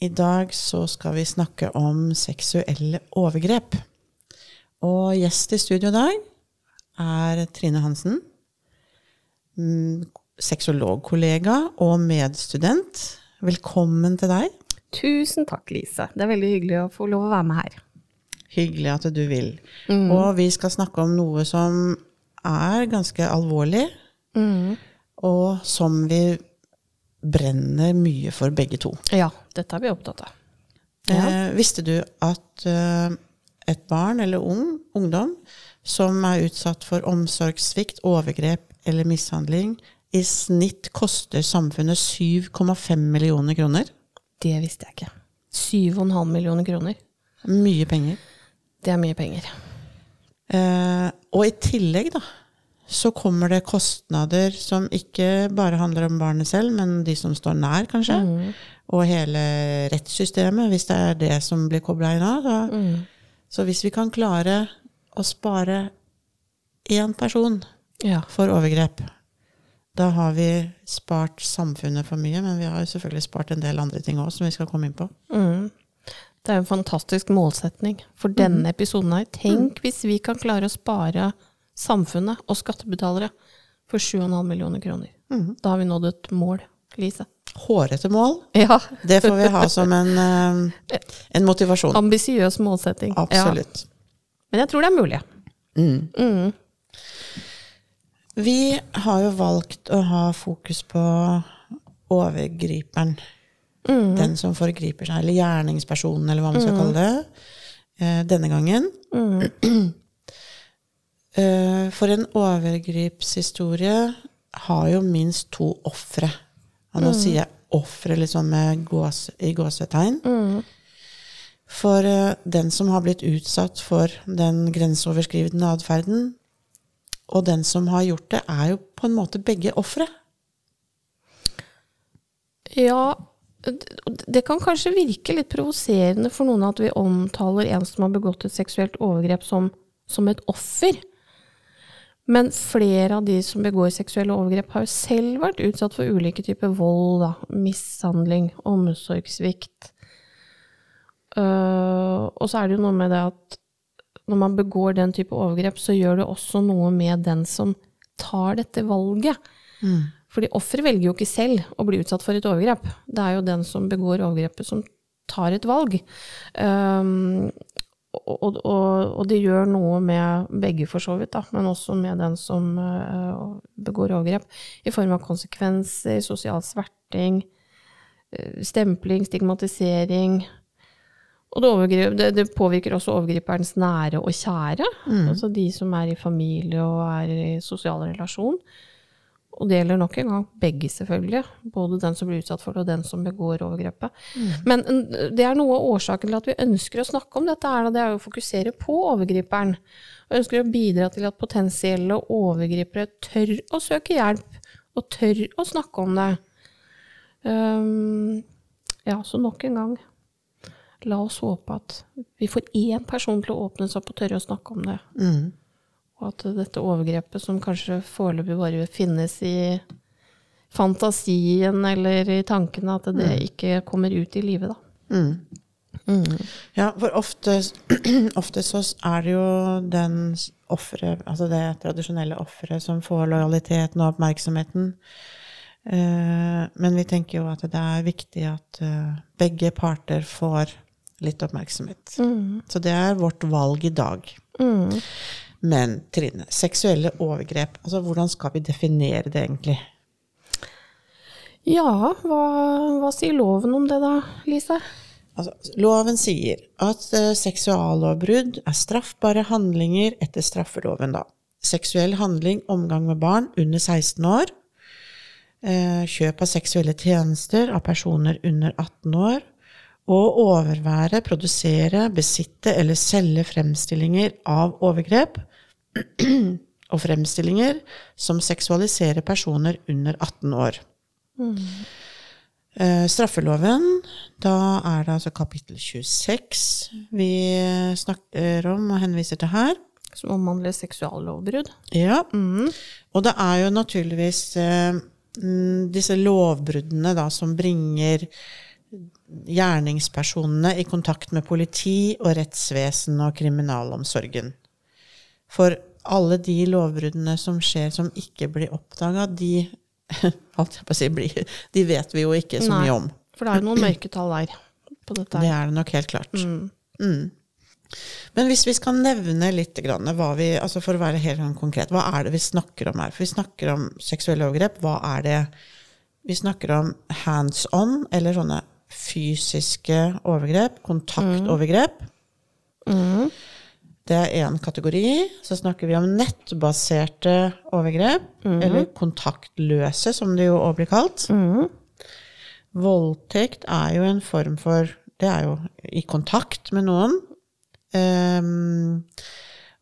I dag så skal vi snakke om seksuelle overgrep. Og gjest i studio i dag er Trine Hansen. mm, Sexologkollega og medstudent. Velkommen til deg. Tusen takk, Lise. Det er veldig hyggelig å få lov å være med her. Hyggelig at du vil. Og vi skal snakke om noe som er ganske alvorlig, og som vi brenner mye for begge to. Ja, dette er vi opptatt av. Eh, visste du at eh, et barn eller ung, ungdom som er utsatt for omsorgssvikt, overgrep eller mishandling, i snitt koster samfunnet 7,5 millioner kroner? Det visste jeg ikke. 7,5 millioner kroner. Mye penger. Det er mye penger. Eh, og i tillegg, da, så kommer det kostnader som ikke bare handler om barnet selv, men de som står nær, kanskje. Og hele rettssystemet, hvis det er det som blir kobla inn av. Da. Så hvis vi kan klare å spare én person Ja. for overgrep, da har vi spart samfunnet for mye, men vi har selvfølgelig spart en del andre ting òg, som vi skal komme inn på. Mm. Det er en fantastisk målsetning for denne episoden her. Tenk hvis vi kan klare å spare samfunnet og skattebetalere for 7,5 millioner kroner. Da har vi nådd et mål, Lise. Hårete mål, Ja. det får vi ha som en, eh, en motivasjon. Ambisiøs målsetting. Ja. Absolutt. Men jeg tror det er mulig. Mm. Mm. Vi har jo valgt å ha fokus på overgriperen. Mm. Den som forgriper seg, eller gjerningspersonen, eller hva man skal kalle det. eh, Denne gangen. Mm. Eh, For en overgripshistorie har jo minst to ofre. Og nå sier jeg ofre liksom med gås, i gåsetegn. Mm. For uh, den som har blitt utsatt for den grenseoverskridende atferden, og den som har gjort det, er jo på en måte begge ofre. Ja, det- det kan kanskje virke litt provoserende for noen at vi omtaler en som har begått et seksuelt overgrep som, som et offer. Men flere av de som begår seksuelle overgrep, har jo selv vært utsatt for ulike typer vold, da. mishandling, omsorgssvikt. Uh, og så er det jo noe med det at når man begår den type overgrep, så gjør det også noe med den som tar dette valget. Fordi offeret velger jo ikke selv å bli utsatt for et overgrep. Det er jo den som begår overgrepet, som tar et valg. Um, og, og, og det gjør noe med begge, for så vidt, da, men også med den som uh, begår overgrep, i form av konsekvenser, sosial sverting, uh, stempling, stigmatisering. Og det, overgrep, det, det påvirker også overgriperens nære og kjære, altså de som er i familie og er i sosial relasjon. Og det gjelder nok en gang begge, selvfølgelig. Både den som blir utsatt for det, og den som begår overgrepet. Men mm, det er noe av årsaken til at vi ønsker å snakke om dette, er, det er å fokusere på overgriperen. Og ønsker å bidra til at potensielle overgripere tør å søke hjelp, og tør å snakke om det. Um, ja, så nok en gang. La oss håpe at vi får én person til å åpne seg opp og tørre å snakke om det. Mm. Og at dette overgrepet, som kanskje foreløpig bare finnes i fantasien eller i tankene, at det ikke kommer ut i livet, da. Mm. Mm. Ja, for ofte, ofte så er det jo den offeret, altså det tradisjonelle offeret, som får lojaliteten og oppmerksomheten. Eh, Men vi tenker jo at det er viktig at eh, begge parter får litt oppmerksomhet. Mm. Så det er vårt valg i dag. Mm. Men Trine, seksuelle overgrep, altså hvordan skal vi definere det egentlig? Ja, hva, hva sier loven om det da, Lise? Altså, loven sier at uh, seksuallovbrudd er straffbare handlinger etter straffeloven. Da. Seksuell handling, omgang med barn under 16 år, Uh, kjøp av seksuelle tjenester av personer under 18 år, å overvære, produsere, besitte eller selge fremstillinger av overgrep og fremstillinger som seksualiserer personer under 18 år. Eh, straffeloven, da er det altså kapittel 26 vi snakker om og henviser til her. Som omhandler seksuallovbrudd. Ja, Mm. og det er jo naturligvis mm, disse lovbruddene da som bringer gjerningspersonene i kontakt med politi og rettsvesen og kriminalomsorgen. For alle de lovbruddene som skjer som ikke blir oppdaga, de, si, blir, de vet vi jo ikke så Nei. mye om. For det er jo noen mørketall der på dette. Det er det nok helt klart. Mm. Mm. Men hvis vi skal nevne litt vi, altså for å være helt sånn konkret, hva er det vi snakker om her? For vi snakker om seksuelle overgrep. Hva er det vi snakker om hands on, eller sånne fysiske overgrep? Kontaktovergrep. Mm. Det er én kategori. Så snakker vi om nettbaserte overgrep, eller kontaktløse, som det jo også blir kalt. Mm. Voldtekt er jo en form for Det er jo i kontakt med noen. Um,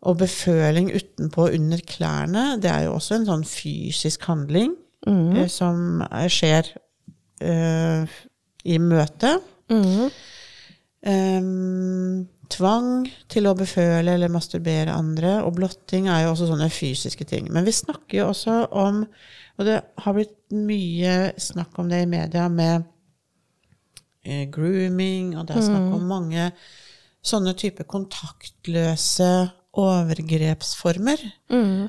og beføling utenpå og under klærne, det er jo også en sånn fysisk handling Mm. eh, som skjer uh, i møte. Mm. Tvang til å beføle eller masturbere andre, og blotting er jo også sånne fysiske ting. Men vi snakker jo også om, og det har blitt mye snakk om det i media, med eh, grooming, og det er snakk om mange sånne type kontaktløse overgrepsformer. Mm.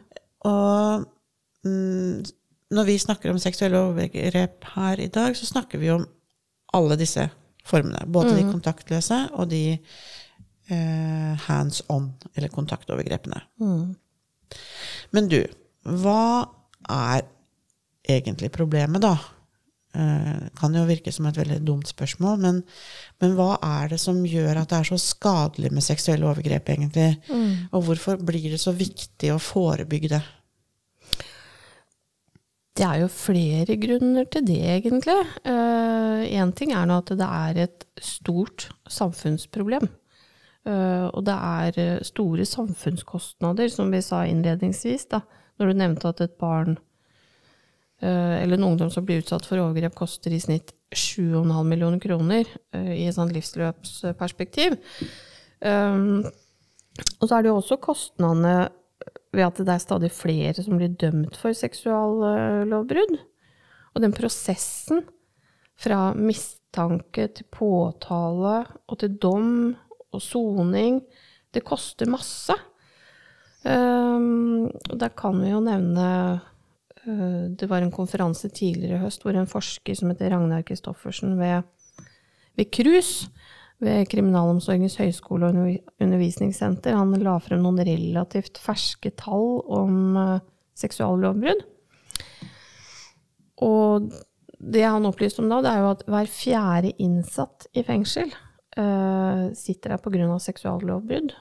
Og mm, når vi snakker om seksuelle overgrep her i dag, så snakker vi om alle disse formene. Både de kontaktløse og de hands on, eller kontaktovergrepene. Mm. Men du, hva er egentlig problemet, da? Eh, kan jo virke som et veldig dumt spørsmål, men, men hva er det som gjør at det er så skadelig med seksuelle overgrep, egentlig? Og hvorfor blir det så viktig å forebygge det? Det er jo flere grunner til det, egentlig. Én ting er nå at det er et stort samfunnsproblem. Eh, og det er eh, store samfunnskostnader, som vi sa innledningsvis, da, når du nevnte at et barn eh, eller en ungdom som blir utsatt for overgrep, koster i snitt 7,5 millioner kroner i et sånt livsløpsperspektiv. Og så er det jo også kostnadene ved at det er stadig flere som blir dømt for seksuallovbrudd. Og den prosessen fra mistanke til påtale og til dom og soning, det koster masse. Um, der kan vi jo nevne uh, Det var en konferanse tidligere i høst hvor en forsker som heter Ragnar Kristoffersen ved, ved KRUS, ved Kriminalomsorgens høgskole og undervisningssenter, han la frem noen relativt ferske tall om uh, seksuallovbrudd. Og det han opplyste om da, det er jo at hver fjerde innsatt i fengsel eh, sitter der pga. seksuallovbrudd.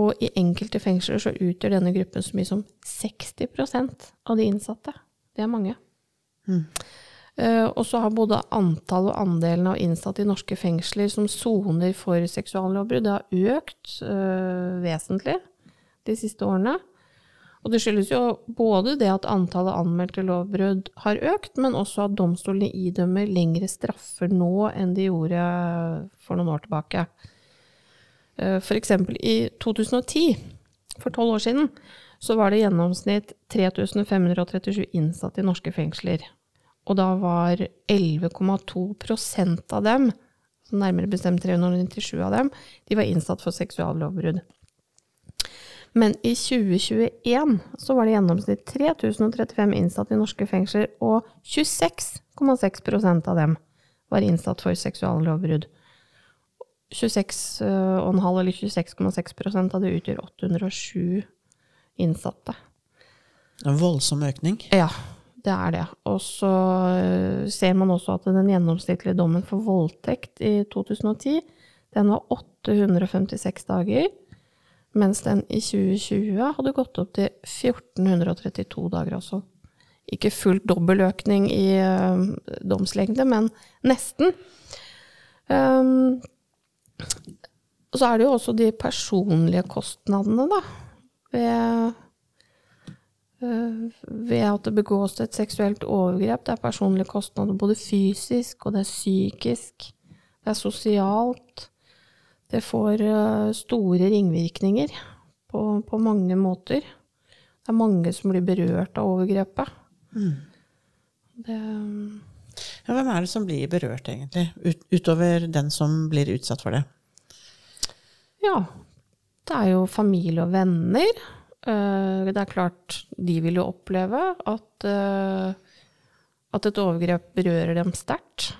Og i enkelte fengsler så utgjør denne gruppen så mye som 60% av de innsatte. Det er mange. Eh, og så har både antall og andelen av innsatte i norske fengsler som soner for seksuallovbrudd, det har økt uh, vesentlig de siste årene. Og det skyldes jo både det at antallet anmeldte lovbrudd har økt, men også at domstolene idømmer lengre straffer nå enn de gjorde for noen år tilbake. F.eks. For eksempel i 2010, for tolv år siden, så var det i gjennomsnitt 3537 innsatte i norske fengsler. Og da var 11,2 prosent av dem, nærmere bestemt 397 av dem, de var innsatt for seksuallovbrudd. Men i 2021 så var det i gjennomsnitt 3035 innsatte i norske fengsler, og 26,6% av dem var innsatt for seksuallovbrudd. 26,5 eller 26,6 av det utgjør 807 innsatte. En voldsom økning. Ja, det er det. Og så eh, ser man også at den gjennomsnittlige dommen for voldtekt i 2010, den var 856 dager, mens den i 2020 hadde gått opp til 1432 dager også. Ikke fullt dobbel økning i uh, domslengde, men nesten. Um, så er det jo også de personlige kostnadene, da. Ved, uh, ved at det begås et seksuelt overgrep. Det er personlige kostnader både fysisk, og det er psykisk. Det er sosialt. Det får uh, store ringvirkninger på, på, mange måter. Det er mange som blir berørt av overgrepet. Mm. Det ja, hvem er det som blir berørt, egentlig? Ut, utover den som blir utsatt for det? Ja, det er jo familie og venner. Eh, det er klart de vil jo oppleve at, eh, at et overgrep berører dem sterkt.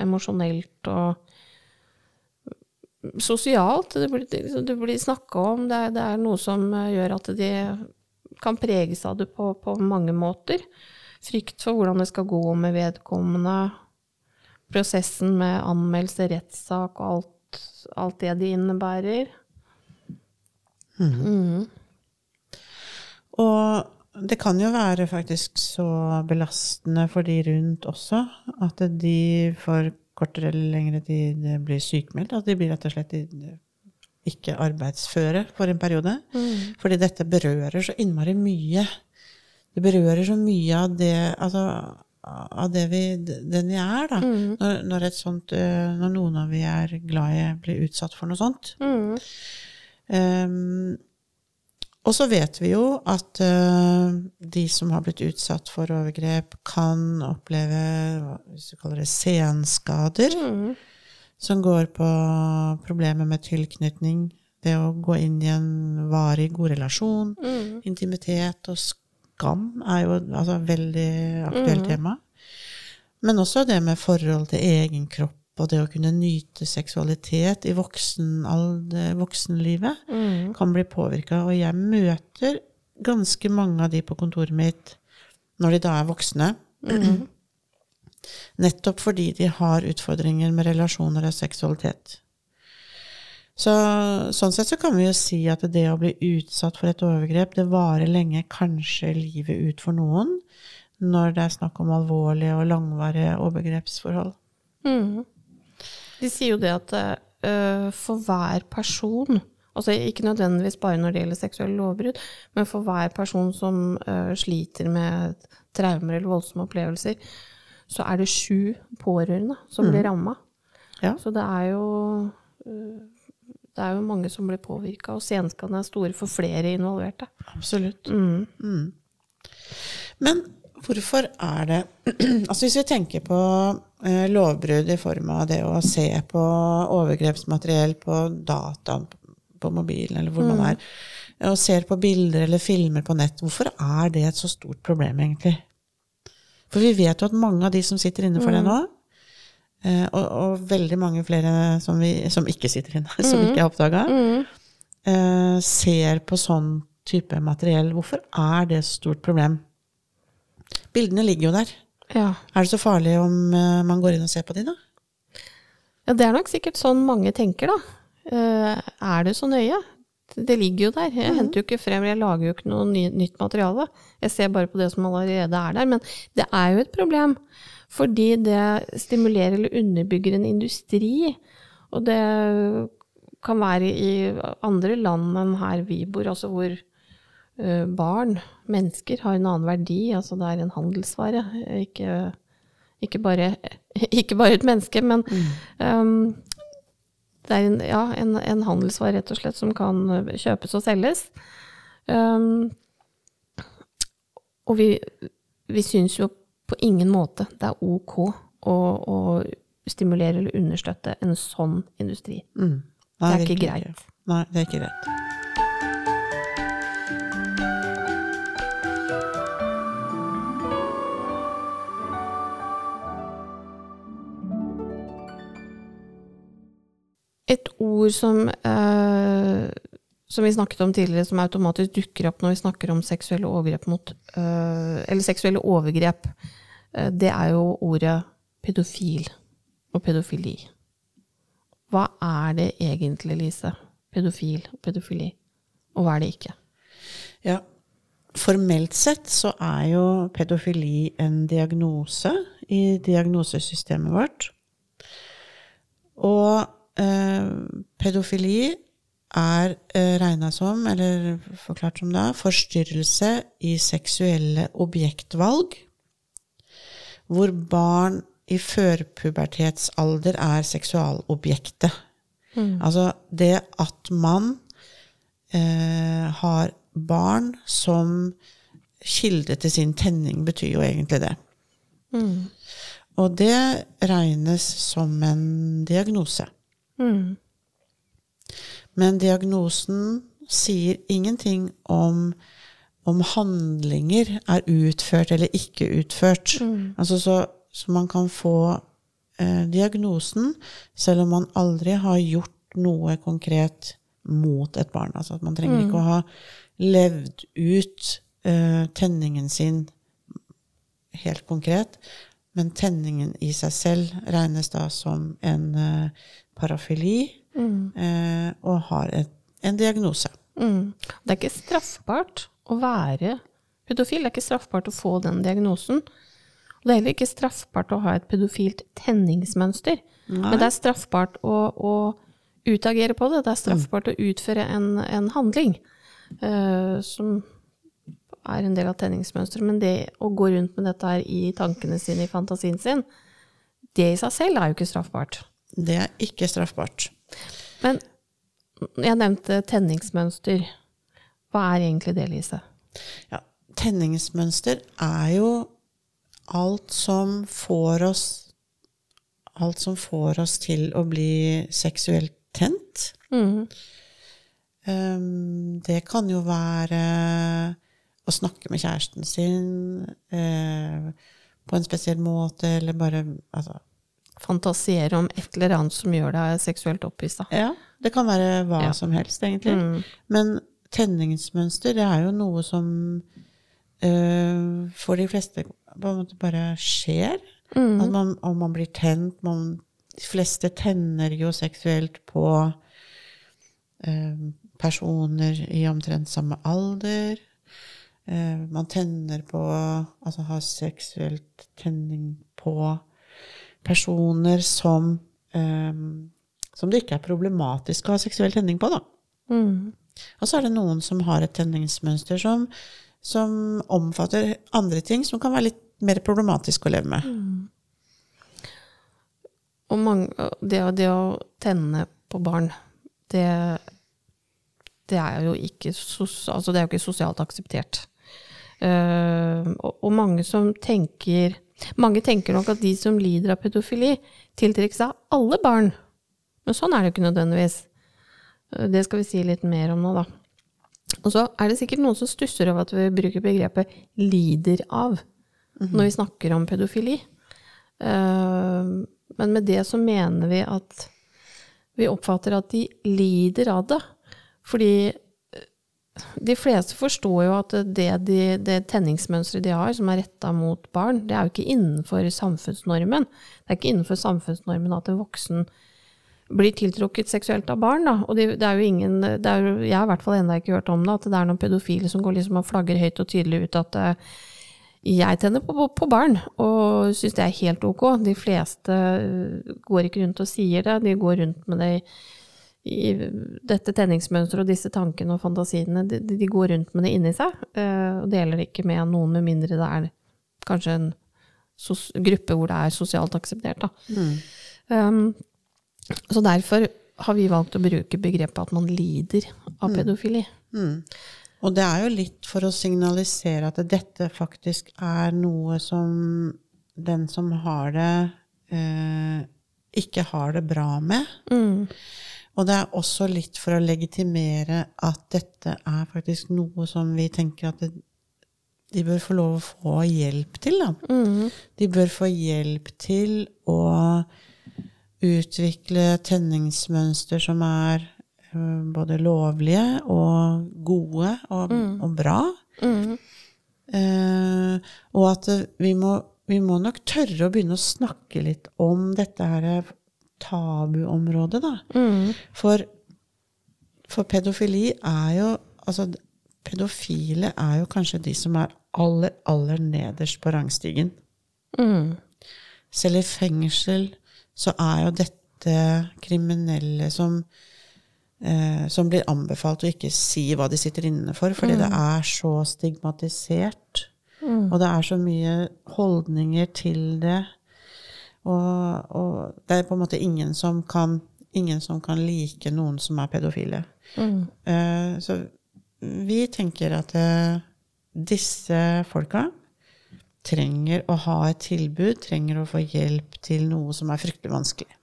Emosjonelt og sosialt. Det blir, det blir snakka om. Det er, det er, noe som gjør at de kan preges av det på, på mange måter frykt for hvordan det skal gå med vedkommende, prosessen med anmeldelse, rettssak og alt, alt det det innebærer. Mm. Mm. Og det kan jo være faktisk så belastende for de rundt også, at de for kortere eller lengre tid blir sykemeldt. At de blir rett og slett ikke arbeidsføre for en periode. Mm. Fordi dette berører så innmari mye det berører så mye av det altså, av det vi, den vi er, da. Mm. Når, når, sånt, eh, når, noen av vi er glad i, blir utsatt for noe sånt. Mm. Um, og så vet vi jo at uh, de som har blitt utsatt for overgrep, kan oppleve hvis du kaller det senskader, mm. som går på problemer med tilknytning. Det å gå inn i en varig god relasjon, mm. intimitet og skam er jo altså veldig aktuelt mm. tema. Men også det med forhold til egen kropp og det å kunne nyte seksualitet i voksen, voksenlivet mm. kan bli påvirka. Og jeg møter ganske mange av de på kontoret mitt når de da er voksne. Mm. Nettopp fordi de har utfordringer med relasjoner og seksualitet. Så, sånn sett så kan vi jo si at det å bli utsatt for et overgrep, det varer lenge, kanskje livet ut for noen, når det er snakk om alvorlige og langvarige overgrepsforhold. Mm. De sier jo det at uh, for hver person, altså ikke nødvendigvis bare når det gjelder seksuelle lovbrudd, men for hver person som uh, sliter med traumer eller voldsomme opplevelser, så er det sju pårørende som mm. blir ramma. Ja. Så det er jo uh, det er jo mange som blir påvirka, og senskadene er store for flere involverte. Absolutt. Mm. Mm. Men hvorfor er det Altså hvis vi tenker på lovbrudd i form av det å se på overgrepsmateriell på dataen, på mobilen, eller hvor mm. man er, og ser på bilder eller filmer på nett, hvorfor er det et så stort problem, egentlig? For vi vet jo at mange av de som sitter inne for det mm. nå, Eh, og, og, veldig mange flere som, vi, som ikke sitter inne, som ikke er oppdaga, mm. eh, ser på sånn type materiell. Hvorfor er det et stort problem? Bildene ligger jo der. Ja. Er det så farlig om eh, man går inn og ser på de, da? Ja, det er nok sikkert sånn mange tenker, da. Eh, er det så nøye? Det ligger jo der. Jeg mm. henter jo ikke frem, jeg lager jo ikke noe ny, nytt materiale. Jeg ser bare på det som allerede er der. Men det er jo et problem. Fordi det stimulerer eller underbygger en industri. Og det kan være i andre land enn her vi bor, altså hvor barn, mennesker, har en annen verdi. Altså det er en handelsvare. Ikke, ikke, bare, ikke bare, et menneske, men um, det er en, ja, en, en, handelsvare rett og slett som kan kjøpes og selges. Um, og vi, vi syns jo på ingen måte det er ok å, å stimulere eller understøtte en sånn industri. Mm. Nei, det er ikke greit. Ikke. Nei, det er ikke greit. Ord som eh, som vi snakket om tidligere, som automatisk dukker opp når vi snakker om seksuelle overgrep mot øh, Eller seksuelle overgrep, øh, det er jo ordet pedofil og pedofili. Hva er det egentlig, Lise? Pedofil og pedofili. Og hva er det ikke? Ja, formelt sett så er jo pedofili en diagnose i diagnosesystemet vårt. Og eh, pedofili er eh, regna som, eller forklart som da, forstyrrelse i seksuelle objektvalg, hvor barn i førpubertetsalder er seksualobjektet. Altså det at man eh, har barn som kilde til sin tenning, betyr jo egentlig det. Og det regnes som en diagnose. Mm. Men diagnosen sier ingenting om om handlinger er utført eller ikke utført. Altså så, så man kan få eh, diagnosen selv om man aldri har gjort noe konkret mot et barn. Altså at man trenger ikke å ha levd ut eh, tenningen sin helt konkret, men tenningen i seg selv regnes da som en eh, parafili eh, og har et, en diagnose. Mm. Det er ikke straffbart å være pedofil. Det er ikke straffbart å få den diagnosen. Det er heller ikke straffbart å ha et pedofilt tenningsmønster. Men det er straffbart å, å utagere på det. Det er straffbart å utføre en, en handling eh, som er en del av tenningsmønsteret. Men det å gå rundt med dette her i tankene sine, i fantasien sin, det i seg selv er jo ikke straffbart. Det er ikke straffbart. Men jeg nevnte tenningsmønster. Hva er egentlig det, Lise? Ja, tenningsmønster er jo alt som får oss Alt som får oss til å bli seksuelt tent. Mm. Um, det kan jo være å snakke med kjæresten sin eh, på en spesiell måte, eller bare altså, Fantasiere om et eller annet som gjør deg seksuelt opphissa. Ja, det kan være hva Ja. som helst, egentlig. Mm. Men tenningsmønster, det er jo noe som øh, for de fleste på en måte bare skjer. Mm. At man, om man blir tent man, De fleste tenner jo seksuelt på øh, personer i omtrent samme alder. Eh, man tenner på Altså har seksuelt tenning på personer som um, Som det ikke er problematisk å ha seksuell tenning på, da. Mm. Og så er det noen som har et tenningsmønster som, som omfatter andre ting som kan være litt mer problematisk å leve med. Og mange, det, det å tenne på barn, det, det er jo ikke, altså det er jo ikke sosialt akseptert. Uh, og, og mange som tenker Mange tenker nok at de som lider av pedofili, tiltrekker seg alle barn. Men sånn er det jo ikke nødvendigvis. Eh, Det skal vi si litt mer om nå, da. Og så er det sikkert noen som stusser over at vi bruker begrepet 'lider av' når vi snakker om pedofili. Eh, Men med det så mener vi at vi oppfatter at de lider av det. Fordi de fleste forstår jo at det, de, det tenningsmønsteret de har, som er retta mot barn, det er jo ikke innenfor samfunnsnormen. Det er ikke innenfor samfunnsnormen at en voksen blir tiltrukket seksuelt av barn. Da. Og det, det er jo ingen, er, jo- jeg har i hvert fall ennå ikke hørt om det, at det er noen pedofile som går liksom og flagger høyt og tydelig ut at uh, jeg tenner på, på, på barn, og syns det er helt ok. De fleste eh, går ikke rundt og sier det, de går rundt med det i, dette tenningsmønsteret og disse tankene og fantasiene. De, de går rundt med det inni seg, eh, og deler det ikke med noen, med mindre det er kanskje en sos, gruppe hvor det er sosialt akseptert. Da. Um, så derfor har vi valgt å bruke begrepet at man lider av pedofili. Mm. Og det er jo litt for å signalisere at dette faktisk er noe som den som har det, eh, ikke har det bra med. Mm. Og det er også litt for å legitimere at dette er faktisk noe som vi tenker at det, de bør få lov å få hjelp til. Da. Mm. De bør få hjelp til å utvikle tenningsmønster som er eh, både lovlige og gode og, og bra. Mm. Eh, og at vi må, vi må nok tørre å begynne å snakke litt om dette her tabuområdet, da. Mm. For, for pedofili er jo Altså, pedofile er jo kanskje de som er aller, aller nederst på rangstigen. Mm. Selv i fengsel så er jo dette kriminelle som, eh, som blir anbefalt å ikke si hva de sitter inne for, fordi det er så stigmatisert. Og det er så mye holdninger til det. Og, og det er på en måte ingen som kan, ingen som kan like noen som er pedofile. Eh, så vi tenker at eh, disse folka trenger å ha et tilbud, trenger å få hjelp til noe som er fryktelig vanskelig.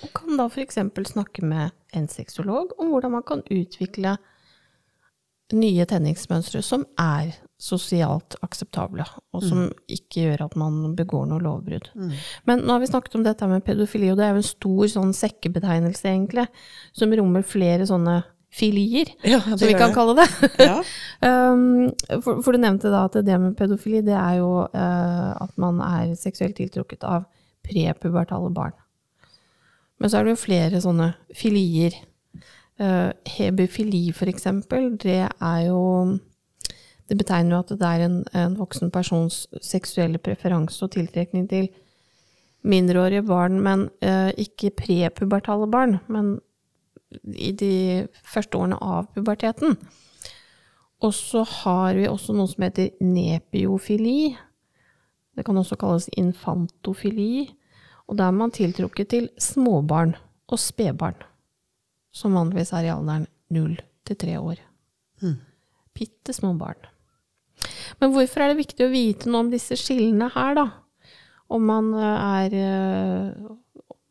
Man kan da f.eks. snakke med en sexolog om hvordan man kan utvikle nye tenningsmønstre som er sosialt akseptable, og som ikke gjør at man begår noe lovbrudd. Men nå har vi snakket om dette med pedofili, og det er jo en stor sånn sekkebetegnelse, egentlig, som rommer flere sånne filier, Ja, som vi kan kalle det. Ja. Um, for, for du nevnte da at det med pedofili, det er jo uh, at man er seksuelt tiltrukket av prepubertale barn. Men så er det jo flere sånne filier. Uh, hebefili, for eksempel, det er jo Det betegner jo at det er en, en voksen persons seksuelle preferanse og tiltrekning til mindreårige barn, men eh, ikke prepubertale barn, men i de første årene av puberteten. Og så har vi også noe som heter nepiofili. Det kan også kalles infantofili. Og da er man tiltrukket til småbarn og spedbarn, som vanligvis er i alderen 0 til 3 år. Bitte små barn. Men hvorfor er det viktig å vite noe om disse skillene her, da? Om man eh, er eh,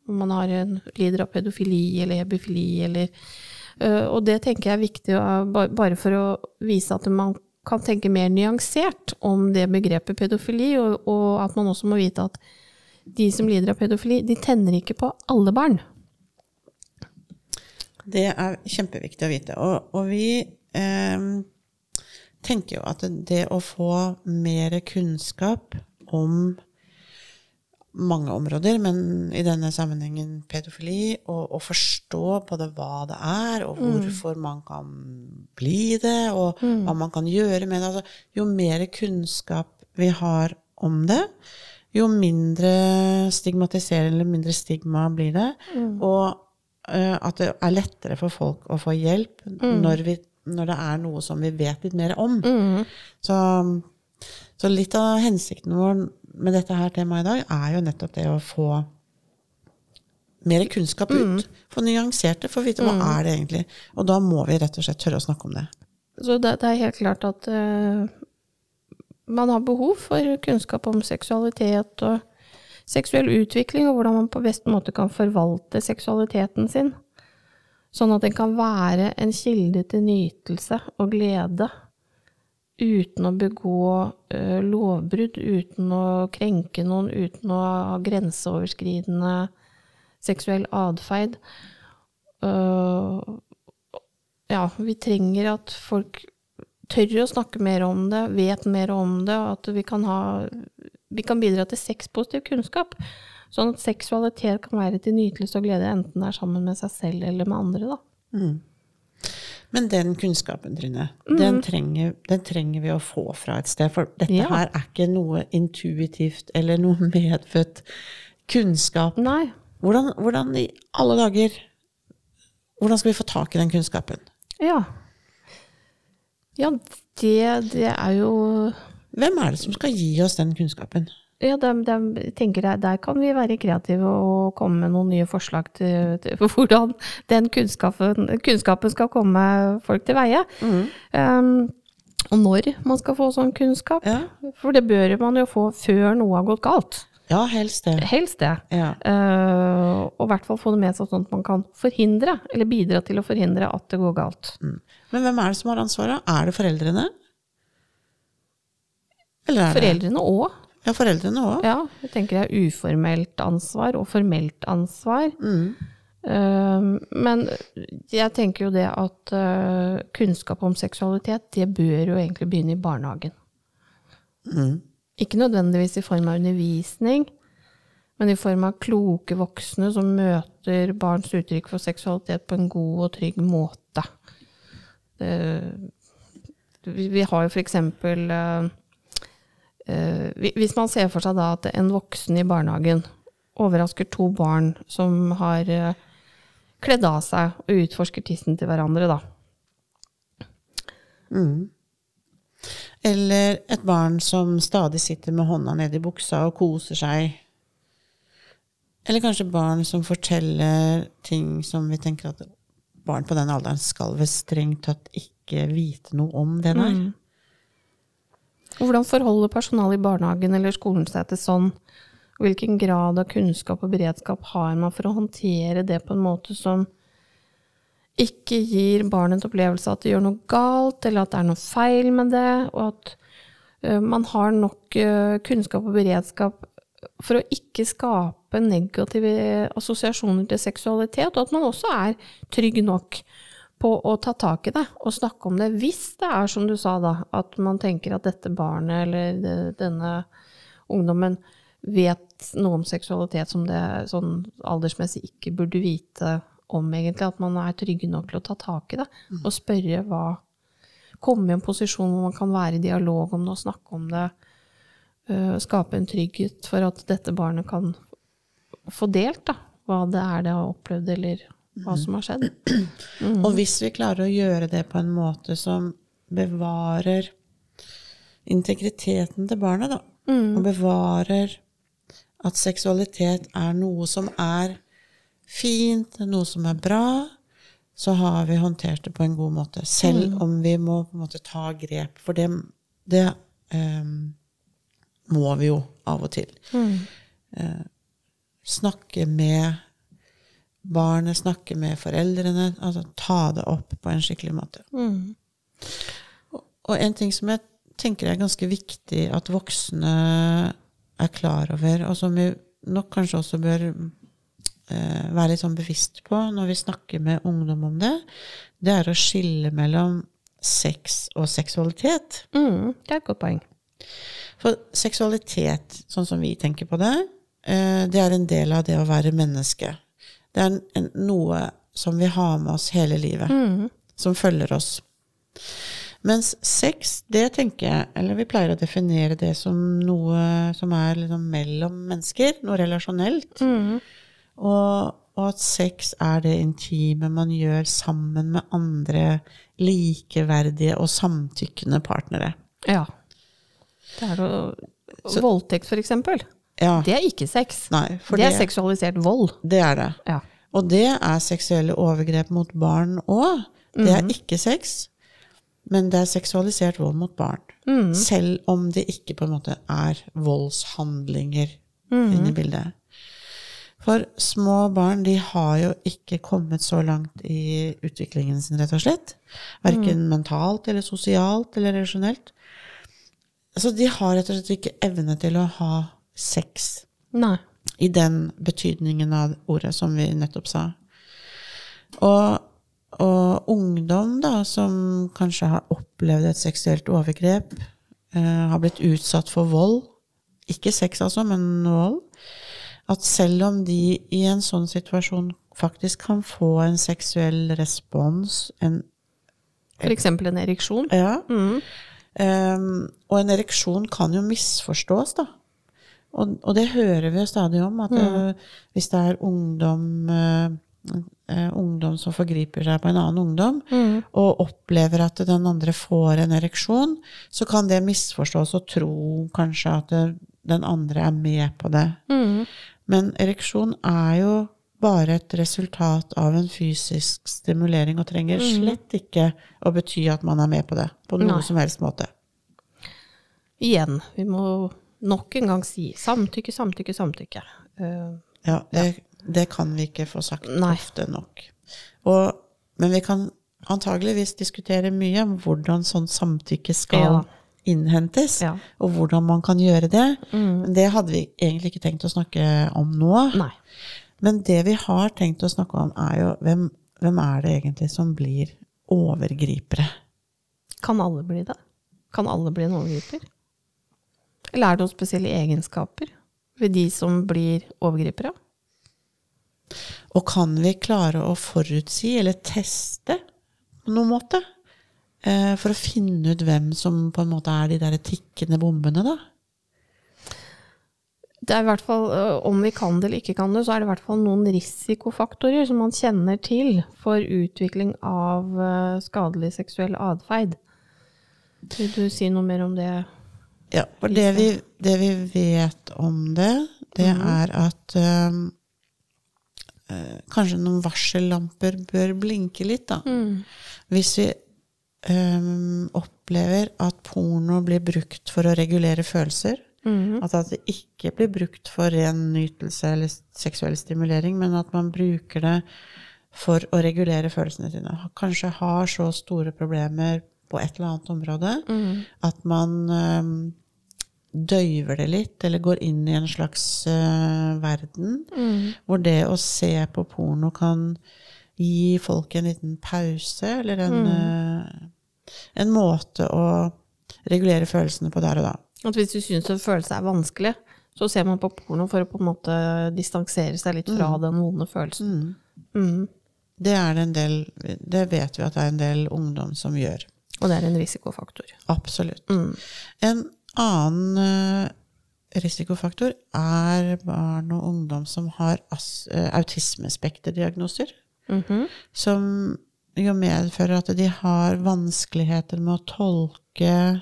Om man har en, lider av pedofili eller hebifili eller eh, Og det tenker jeg er viktig bare for å vise at man kan tenke mer nyansert om det begrepet pedofili, og, og at man også må vite at de som lider av pedofili, de tenner ikke på alle barn. Det er kjempeviktig å vite. Og, og vi eh, tenker jo at det å få mer kunnskap om mange områder, men i denne sammenhengen pedofili, og, og forstå både hva det er, og hvorfor man kan bli det, og hva man kan gjøre med det. Altså, jo mer kunnskap vi har om det, jo mindre stigmatiserende eller mindre stigma blir det. Og uh, at det er lettere for folk å få hjelp når, vi, når det er noe som vi vet litt mer om. Så, så litt av hensikten vår med dette her temaet i dag er jo nettopp det å få mer kunnskap ut. Få nyansert det, få vite hva er det egentlig. Og da må vi rett og slett tørre å snakke om det. Så det, det er helt klart at uh, man har behov for kunnskap om seksualitet og seksuell utvikling, og hvordan man på best måte kan forvalte seksualiteten sin. Sånn at den kan være en kilde til nytelse og glede, uten å begå eh, lovbrudd, uten å krenke noen, uten å ha grenseoverskridende seksuell atferd. Uh, ja, vi trenger at folk tør å snakke mer om det, vet mer om det, og at vi kan, ha, vi kan bidra til sexpositiv kunnskap. Sånn at seksualitet kan være til nytelse og glede, enten det er sammen med seg selv eller med andre. Da. Men den kunnskapen, Trine, den, trenger, den trenger vi å få fra et sted. For dette Ja. her er ikke noe intuitivt eller noe medfødt kunnskap. Nei. Hvordan, hvordan i alle dager Hvordan skal vi få tak i den kunnskapen? Ja. Ja, det, det er jo Hvem er det som skal gi oss den kunnskapen? Ja, de, de tenker der, der kan vi være kreative og komme med noen nye forslag til, til hvordan den kunnskapen, kunnskapen skal komme folk til veie. Um, og når man skal få sånn kunnskap. Ja, For det bør man jo få før noe har gått galt. ja helst det. Helst det. Ja. Uh, og i hvert fall få det med seg sånn at man kan forhindre, eller bidra til å forhindre at det går galt. Men hvem er det som har ansvaret? Er det foreldrene? Eller er det Foreldrene òg. Ja, foreldrene òg. Ja, jeg tenker det er uformelt ansvar og formelt ansvar. Mm. Eh, men jeg tenker jo det at eh, kunnskap om seksualitet, det bør jo egentlig begynne i barnehagen. Mm. Ikke nødvendigvis i form av undervisning, men i form av kloke voksne som møter barns uttrykk for seksualitet på en god og trygg måte. Det, vi, har jo for eksempel eh, Hvis man ser for seg da at en voksen i barnehagen overrasker to barn som har eh, kledd av seg og utforsker tissen til hverandre, da. Eller et barn som stadig sitter med hånda nedi buksa og koser seg. Eller kanskje barn som forteller ting som vi tenker at barn på den alderen skal vel strengt tatt ikke vite noe om det der. Mm. Hvordan forholder personalet i barnehagen eller skolen seg til sånn? Hvilken grad av kunnskap og beredskap har man for å håndtere det på en måte som ikke gir barnet en opplevelse av at det gjør noe galt, eller at det er noe feil med det, og at man har nok kunnskap og beredskap for å ikke skape negative assosiasjoner til seksualitet, og at man også er trygg nok på å ta tak i det og snakke om det, hvis det er som du sa da, at man tenker at dette barnet eller denne ungdommen vet noe om seksualitet som det sånn aldersmessig ikke burde vite om, egentlig. At man er trygge nok til å ta tak i det og spørre hva Komme i en posisjon hvor man kan være i dialog om det og snakke om det. øh, skape en trygghet for at dette barnet kan få delt da, hva det er det har opplevd, eller hva som har skjedd. Og hvis vi klarer å gjøre det på en måte som bevarer integriteten til barnet, da, og bevarer at seksualitet er noe som er fint, noe som er bra, så har vi håndtert det på en god måte. Selv om vi må på en måte ta grep. For det, det um, må vi jo av og til. Uh, snakke med barnet, snakke med foreldrene. Altså ta det opp på en skikkelig måte. Og, og en ting som jeg tenker er ganske viktig at voksne er klar over, og som vi nok kanskje også bør eh, være litt sånn bevisst på når vi snakker med ungdom om det, det er å skille mellom sex og seksualitet. Mm, det er et godt poeng. For seksualitet, sånn som vi tenker på det, eh, det er en del av det å være menneske. Det er en, noe som vi har med oss hele livet, som følger oss. Mens sex, det tenker jeg, eller vi pleier å definere det som noe som er liksom mellom mennesker, noe relasjonelt. Og, og at sex er det intime man gjør sammen med andre likeverdige og samtykkende partnere. Ja. Det er jo Voldtekt, for eksempel. Ja, Det er ikke sex. nei, for det er det, seksualisert vold. det er det. Ja. Og det er seksuelle overgrep mot barn òg. Det er ikke sex, men det er seksualisert vold mot barn. Selv om det ikke på en måte er voldshandlinger inne i bildet. For små barn de har jo ikke kommet så langt i utviklingen sin, rett og slett. Verken mentalt eller sosialt eller relasjonelt. Så de har rett og slett ikke evne til å ha sex Nei. i den betydningen av ordet som vi nettopp sa. Og, og ungdom da, som kanskje har opplevd et seksuelt overgrep, eh, har blitt utsatt for vold, ikke sex altså, men vold, at selv om de i en sånn situasjon faktisk kan få en seksuell respons, en, eksempel en ereksjon. ja, Mm. Um, og en ereksjon kan jo misforstås, da. Og, og det hører vi jo stadig om, at eh, hvis det er ungdom, eh, eh, ungdom som forgriper seg på en annen ungdom, og opplever at den andre får en ereksjon, så kan det misforstås og tro kanskje at det, den andre er med på det. Mm. Men ereksjon er jo bare et resultat av en fysisk stimulering, og trenger slett ikke å bety at man er med på det på noe Nei. som helst måte. Igjen, vi må nok en gang si samtykke, samtykke, samtykke. Uh, Ja, det, det kan vi ikke få sagt Nei. ofte nok. Og, men vi kan antageligvis diskutere mye om hvordan sånn samtykke skal Ja. innhentes, Ja. og hvordan man kan gjøre det. Mm. det hadde vi egentlig ikke tenkt å snakke om nå. nei. Men det vi har tenkt å snakke om, er jo hvem, hvem er det egentlig som blir overgripere? Kan alle bli det? Kan alle bli en overgriper? Eller er det noen spesielle egenskaper ved de som blir overgripere? Og kan vi klare å forutsi eller teste på noen måte? Eh, for å finne ut hvem som på en måte er de der tikkende bombene, da? det er i hvert fall, øh, Om vi kan det eller ikke kan det, så er det i hvert fall noen risikofaktorer som man kjenner til for utvikling av øh, skadelig seksuell atferd. Vil du si noe mer om det? Ja, for det vi, det vi vet om det, det er at um, kanskje noen varsellamper bør blinke litt, da. Hvis vi um, opplever at porno blir brukt for å regulere følelser, at at det ikke blir brukt for ren nytelse eller seksuell stimulering, men at man bruker det for å regulere følelsene sine. Kanskje har så store problemer på et eller annet område at man um, døyver det litt, eller går inn i en slags uh, verden hvor det å se på porno kan gi folk en liten pause, eller en, eh, en måte å regulere følelsene på der og da. At hvis du syns en følelse er vanskelig, så ser man på porno for å på en måte distansere seg litt fra den vonde følelsen. Mm. Det, er det, en del, det vet vi at det er en del ungdom som gjør. Og det er en risikofaktor. Absolutt. En annen eh, risikofaktor er barn og ungdom som har autismespekterdiagnoser. Mm -hmm. Som jo medfører at de har vanskeligheter med å tolke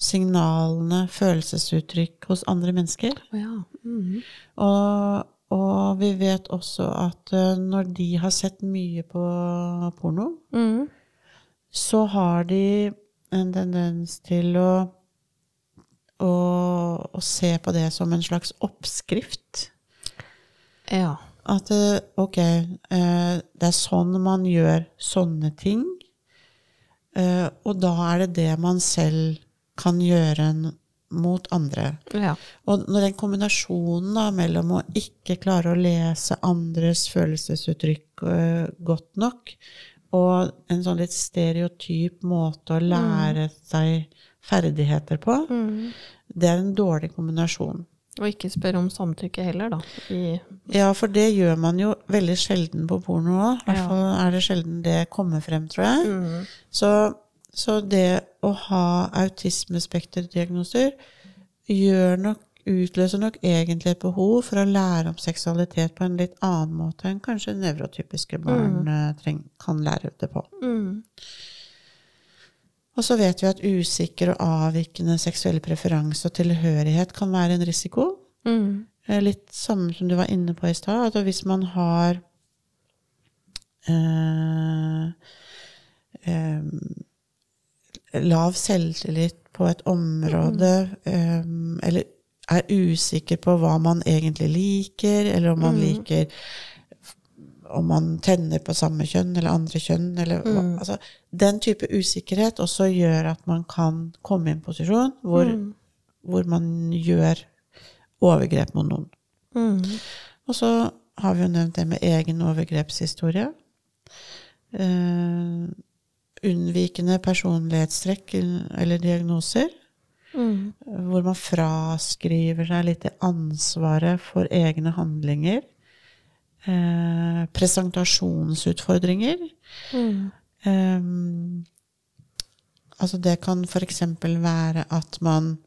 signalene, følelsesuttrykk hos andre mennesker. Å ja. Mhm. Og, og vi vet også at eh, når de har sett mye på porno, Mhm. Så har de en tendens til å, å, å se på det som en slags oppskrift. ja. At eh, ok, eh, det er sånn man gjør sånne ting. Eh, Og da er det det man selv kan gjøre mot andre. Ja. Og når den kombinasjonen da, mellom å ikke klare å lese andres følelsesuttrykk godt nok, og en sånn litt stereotyp måte å lære seg ferdigheter på, det er en dårlig kombinasjon. Og ikke spørre om samtykke heller, da. I, Ja, for det gjør man jo veldig sjelden på porno òg. I hvert fall er det sjelden det kommer frem, tror jeg. Så, så det å ha autismespekterdiagnoser gjør nok, utløser nok egentlig et behov for å lære om seksualitet på en litt annen måte enn kanskje nevrotypiske barn mm. kan lære det på. mm. Og så vet vi at usikker og avvikende seksuell preferanse og tilhørighet kan være en risiko. Mm. Eh, Litt samme som du var inne på i stad. At hvis man har eh, eh, lav selvtillit på et område, eh, eller er usikker på hva man egentlig liker, eller om man liker om man tenner på samme kjønn eller andre kjønn. Eller, hva, altså, den type usikkerhet også gjør at man kan komme i en posisjon hvor, hvor man gjør overgrep mot noen. Mm. Og så har vi jo nevnt det med egen overgrepshistorie. Eh, unnvikende personlighetstrekk eller diagnoser. Mm. Hvor man fraskriver seg litt det ansvaret for egne handlinger. Eh, presentasjonsutfordringer. Mm. Eh, altså det kan f.eks. være at man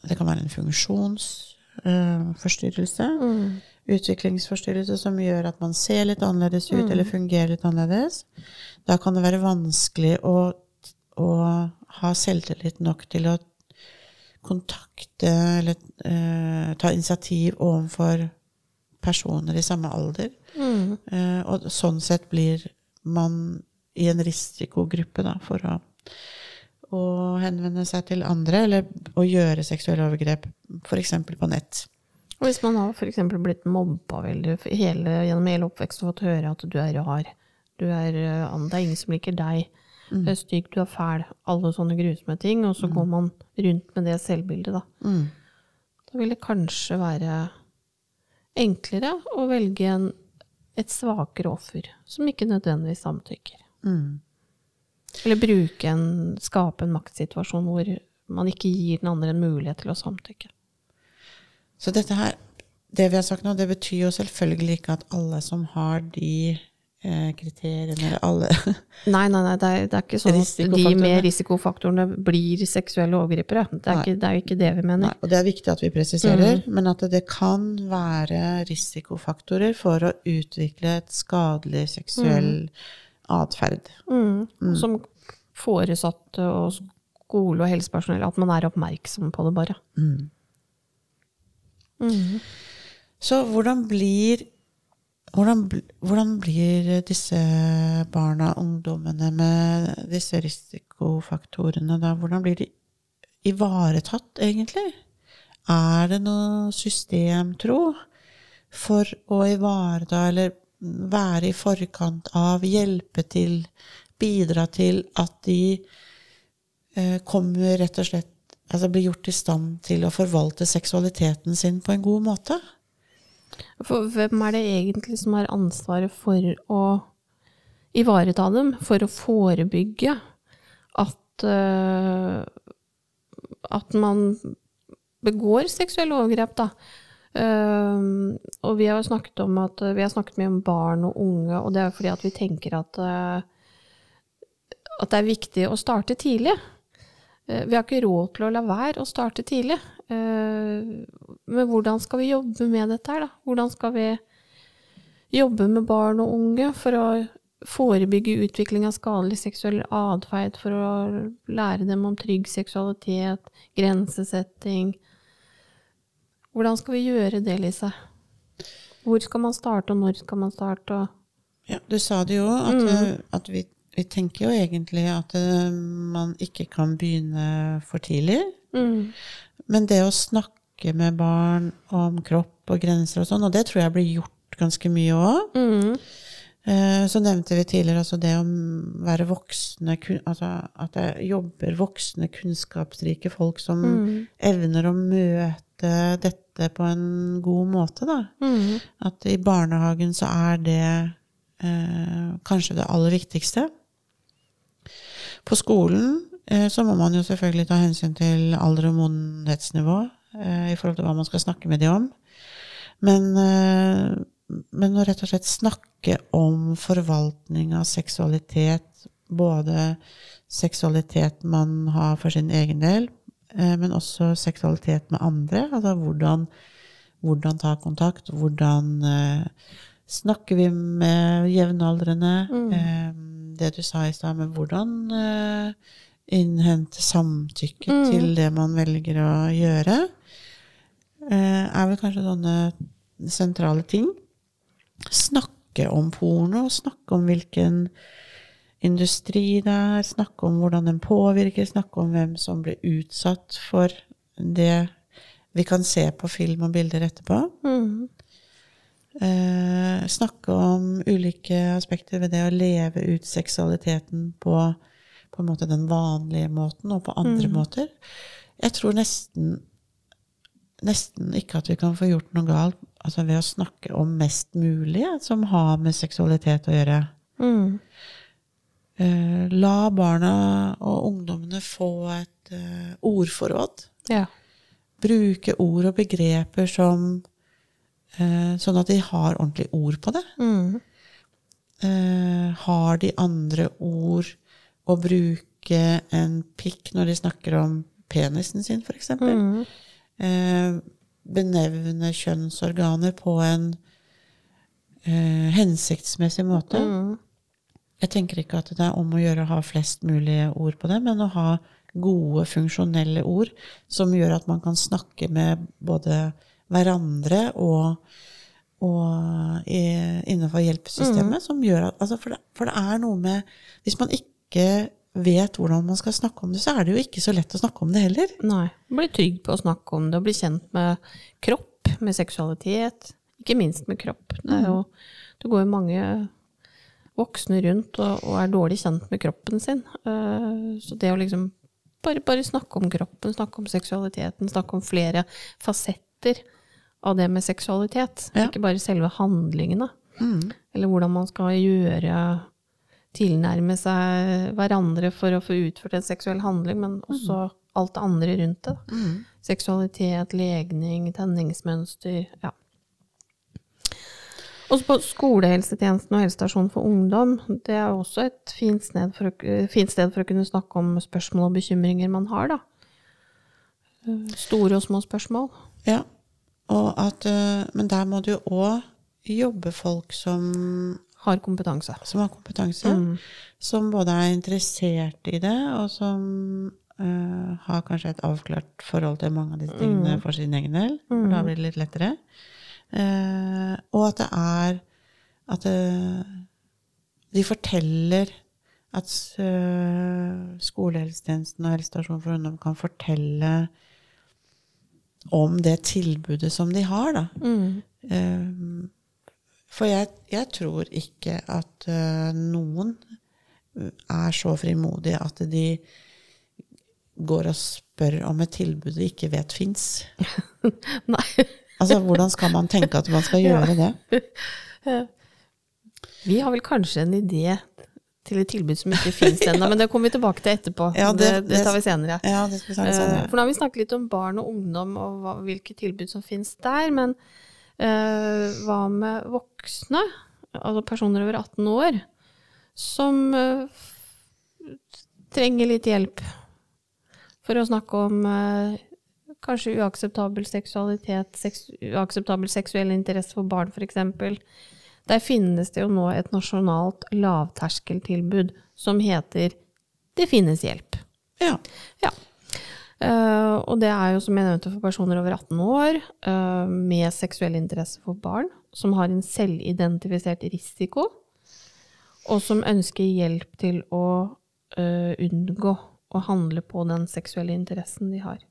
Det kan være en funksjonsforstyrrelse. Mm. Utviklingsforstyrrelse som gjør at man ser litt annerledes ut, eller fungerer litt annerledes. Da kan det være vanskelig å, å ha selvtillit nok til å kontakte eller uh, ta initiativ overfor personer i samme alder. Mm. Uh, og sånn sett blir man i en risikogruppe da, for å, å henvende seg til andre, eller å gjøre seksuelle overgrep, f.eks. på nett. Og hvis man har f.eks. blitt mobba veldig hele, gjennom hele oppveksten og fått høre at du er rar, du er, eh, det er ingen som liker deg, du er stygg, du er fæl, alle sånne grusomme ting, og så går man rundt med det selvbildet, da. Mm. Da vil det kanskje være enklere å velge en, et svakere offer, som ikke nødvendigvis samtykker. Mm. Eller bruke en, skape en maktsituasjon hvor man ikke gir den andre en mulighet til å samtykke. Så dette her, det vi har sagt nå, det betyr jo selvfølgelig ikke at alle som har de eh, kriteriene alle Nei, nei, nei, det er, det er ikke sånn at de med risikofaktorene blir seksuelle overgripere. Det er, ikke, det er jo ikke det vi mener. Nei, og det er viktig at vi presiserer, men at det kan være risikofaktorer for å utvikle et skadelig seksuell atferd. Mm. Som foresatte og skole og helsepersonell, at man er oppmerksom på det, bare. Mm. Så hvordan blir hvordan, hvordan blir disse barna, ungdommene med disse risikofaktorene, da? Hvordan blir de ivaretatt, egentlig? Er det noe systemtro for å ivareta, eller være i forkant av, hjelpe til, bidra til at de eh, kommer rett og slett Altså blir gjort i stand til å forvalte seksualiteten sin på en god måte? For hvem er det egentlig som har ansvaret for å ivareta dem? For å forebygge at, uh, at man begår seksuelle overgrep, da. Uh, og vi har snakket om at vi har snakket mye om barn og unge, og det er fordi at vi tenker at, uh, at det er viktig å starte tidlig. Eh, Vi har ikke råd til å la være å starte tidlig. Eh, Men hvordan skal vi jobbe med dette her, da? Hvordan skal vi jobbe med barn og unge for å forebygge utvikling av skadelig seksuell atferd, for å lære dem om trygg seksualitet, grensesetting? Hvordan skal vi gjøre det, Lise? Hvor skal man starte, og når skal man starte? Og Ja, du sa det jo, at, mm. at vi, vi tenker jo egentlig at eh, man ikke kan begynne for tidlig. Mm. Men det å snakke med barn om kropp og grenser og sånn, og det tror jeg blir gjort ganske mye òg. Mm. Så nevnte vi tidligere altså det å være voksne altså At det jobber voksne, kunnskapsrike folk som Mm. evner å møte dette på en god måte, da. Mm. At i barnehagen så er det eh, kanskje det aller viktigste. På skolen eh, så må man jo selvfølgelig ta hensyn til alder og modenhetsnivå eh, i forhold til hva man skal snakke med de om. Men, eh, men å rett og slett snakke om forvaltning av seksualitet, både seksualitet man har for sin egen del, eh, men også seksualitet med andre. Altså hvordan, hvordan ta kontakt, hvordan snakker vi med jevnaldrende. Eh, det du sa i stad, med hvordan eh, innhente samtykke til det man velger å gjøre, eh, er vel kanskje sånne sentrale ting. Snakke om porno, snakke om hvilken industri det er, snakke om hvordan den påvirker, snakke om hvem som blir utsatt for det vi kan se på film og bilder etterpå. Mm. Eh, snakke om ulike aspekter ved det å leve ut seksualiteten på, på den vanlige måten, og på andre måter. Jeg tror nesten, nesten ikke at vi kan få gjort noe galt altså ved å snakke om mest mulig som har med seksualitet å gjøre. Mm. Eh, la barna og ungdommene få et eh, ordforråd. Ja. Bruke ord og begreper som Sånn at de har ordentlige ord på det. Mm. Eh, har de andre ord å bruke en pikk når de snakker om penisen sin, f.eks.? Mm. Eh, benevne kjønnsorganer på en eh, hensiktsmessig måte. Mm. Jeg tenker ikke at det er om å gjøre å ha flest mulig ord på det, men å ha gode, funksjonelle ord som gjør at man kan snakke med både hverandre og, og i, innenfor hjelpesystemet. Som gjør at, altså for, det, for det er noe med Hvis man ikke vet hvordan man skal snakke om det, så er det jo ikke så lett å snakke om det heller. Nei. Bli trygg på å snakke om det, og bli kjent med kropp, med seksualitet. Ikke minst med kropp. Det, jo, det går jo mange voksne rundt og, og er dårlig kjent med kroppen sin. Eh, så det å liksom bare, bare snakke om kroppen, snakke om seksualiteten, snakke om flere fasetter av det med seksualitet. Ja. Ikke bare selve handlingene. Mm. Eller hvordan man skal gjøre tilnærme seg hverandre for å få utført en seksuell handling, men også alt det andre rundt det. Mm. Seksualitet, legning, tenningsmønster. Ja. Også på skolehelsetjenesten og helsestasjonen for ungdom, det er også et fint sted, for å, fint sted for å kunne snakke om spørsmål og bekymringer man har, da. Eh, Store og små spørsmål. Ja. Og at, eh, men der må det jo òg jobbe folk som, Har kompetanse. som har kompetanse. Som både er interessert i det, og som uh, har kanskje et avklart forhold til mange av disse tingene for sin egen del. For da blir det litt lettere. Uh, og at det er At uh, de forteller at eh, skolehelsetjenesten og helsestasjonen for ungdom kan fortelle om det tilbudet som de har, da. Eh, for jeg, jeg tror ikke at eh, noen er så frimodige at de går og spør om et tilbud de ikke vet fins. Nei. Altså, hvordan skal man tenke at man skal gjøre det? Vi har vel kanskje en idé til et tilbud som ikke finnes ennå, men det kommer vi tilbake til etterpå. Ja, det, det- det tar vi senere. Ja, det skal vi snakke Eh, senere. For nå har vi snakket litt om barn og ungdom og hva, hvilke tilbud som finnes der, men uh, hva med voksne, altså personer over 18 år, som uh, trenger litt hjelp for å snakke om uh, kanskje uakseptabel seksualitet, seks, uakseptabel seksuell interesse for barn f.eks. Der finnes det jo nå et nasjonalt lavterskeltilbud som heter Det finnes hjelp. Ja. Ja. Uh, og det er jo, som jeg nevnte, for personer over 18 år uh, med seksuell interesse for barn, som har en selvidentifisert risiko, og som ønsker hjelp til å uh, unngå å handle på den seksuelle interessen de har.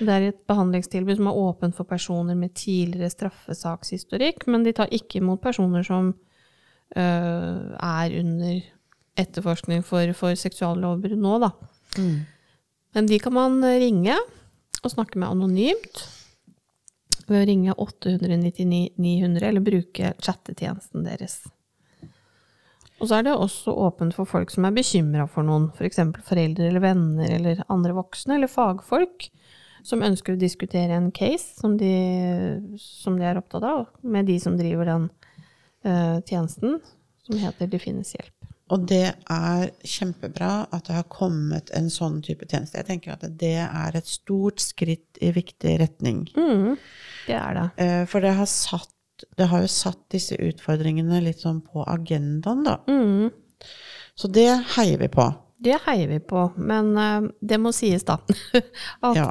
Det er et behandlingstilbud som er åpent for personer med tidligere straffesakshistorikk, men de tar ikke imot personer som eh, er under etterforskning for, for seksuallovbrudd nå, da. Men de kan man ringe og snakke med anonymt ved å ringe 899 900 eller bruke chattetjenesten deres. Og så er det også åpent for folk som er bekymra for noen, f.eks. For foreldre eller venner eller andre voksne eller fagfolk som ønsker å diskutere en case som de, som de er opptatt av, med de som driver den eh, tjenesten, som heter Det finnes hjelp. Og det er kjempebra at det har kommet en sånn type tjeneste. Jeg tenker at det er et stort skritt i viktig retning. Mm, det er det. Eh, For det har, satt, det har jo satt disse utfordringene litt sånn på agendaen, da. Mm. Så det heier vi på. Det heier vi på, men eh, det må sies da. At Ja.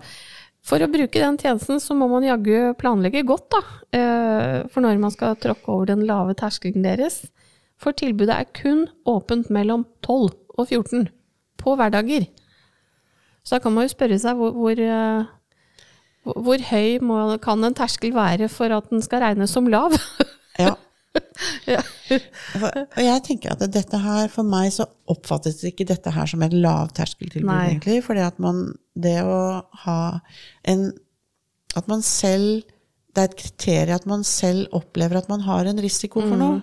For å bruke den tjenesten, så må man jaggu planlegge godt, da. eh, For når man skal tråkke over den lave terskelen deres. For tilbudet er kun åpent mellom 12 og 14 på hverdager. Så da kan man jo spørre seg hvor, hvor, eh, hvor, hvor høy må, kan en terskel være for at den skal regnes som lav? Ja. Ja. Og jeg tenker at dette her, for meg så oppfattes ikke dette her som et lavterskeltilbud, egentlig. For det å ha en At man selv Det er et kriterium at man selv opplever at man har en risiko for noe.